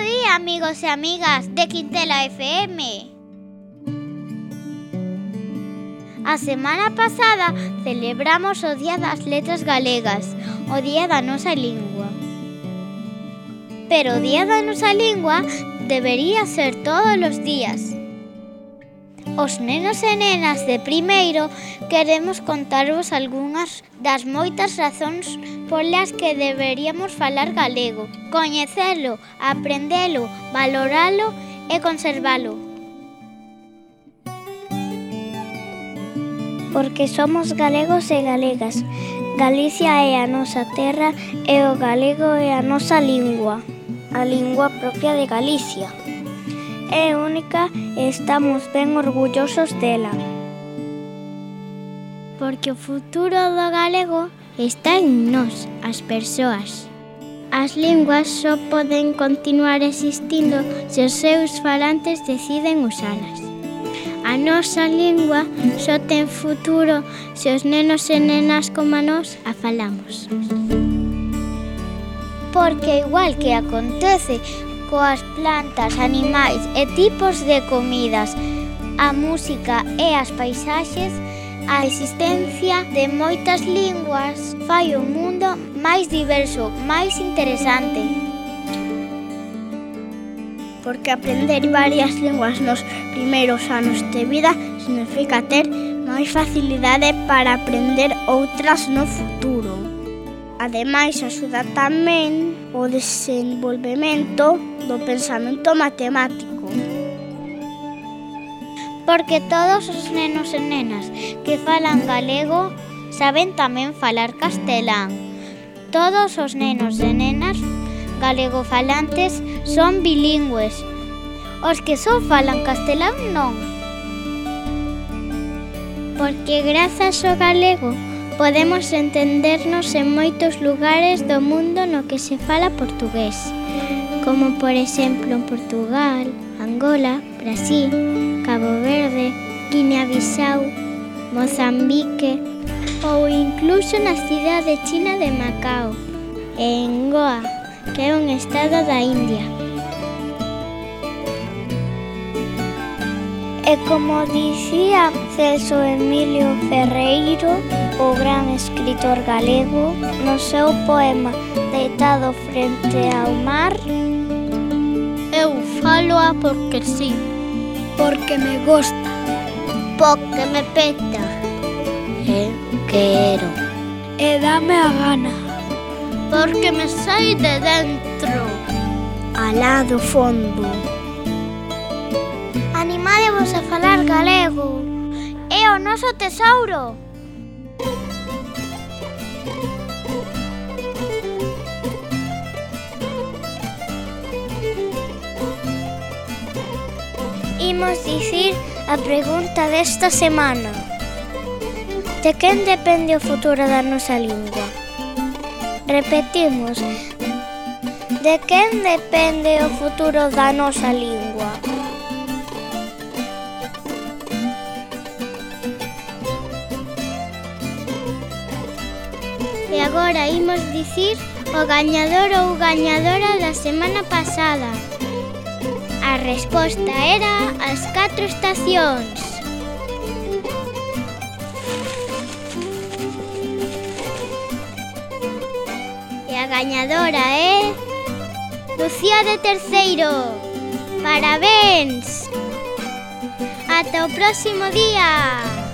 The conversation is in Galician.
día, amigos e amigas de Quintela FM. A semana pasada celebramos o Día das Letras Galegas, o Día da nosa lingua. Pero o Día da nosa lingua debería ser todos os días. Os nenos e nenas de primeiro queremos contarvos algunhas das moitas razóns polas que deberíamos falar galego, coñecelo, aprendelo, valoralo e conservalo. Porque somos galegos e galegas. Galicia é a nosa terra e o galego é a nosa lingua, a lingua propia de Galicia é única e estamos ben orgullosos dela. Porque o futuro do galego está en nós, as persoas. As linguas só poden continuar existindo se os seus falantes deciden usalas. A nosa lingua só ten futuro se os nenos e nenas como a nós a falamos. Porque igual que acontece coas plantas, animais e tipos de comidas, a música e as paisaxes, a existencia de moitas linguas fai o mundo máis diverso, máis interesante. Porque aprender varias linguas nos primeiros anos de vida significa ter máis facilidade para aprender outras no futuro. Ademais, axuda tamén o desenvolvemento do pensamento matemático. Porque todos os nenos e nenas que falan galego saben tamén falar castelán. Todos os nenos e nenas galegofalantes son bilingües. Os que só falan castelán non. Porque grazas ao galego Podemos entendernos en moitos lugares do mundo no que se fala portugués, como por exemplo en Portugal, Angola, Brasil, Cabo Verde, Guinea-Bissau, Mozambique ou incluso na cidade china de Macao, en Goa, que é un estado da India. E como dicía Celso Emilio Ferreiro, o gran escritor galego, no seu poema Deitado frente ao mar, eu faloa porque sí, porque me gusta, porque me peta. Eu quero. E dame a gana. Porque me sai de dentro. Alá do fondo animadevos a falar galego. É o noso tesouro. Imos dicir a pregunta desta semana. De quen depende o futuro da nosa lingua? Repetimos, de quen depende o futuro da nosa lingua? E agora imos dicir o gañador ou gañadora da semana pasada. A resposta era as catro estacións. E a gañadora é Lucía de Terceiro. Parabéns. Ata o próximo día.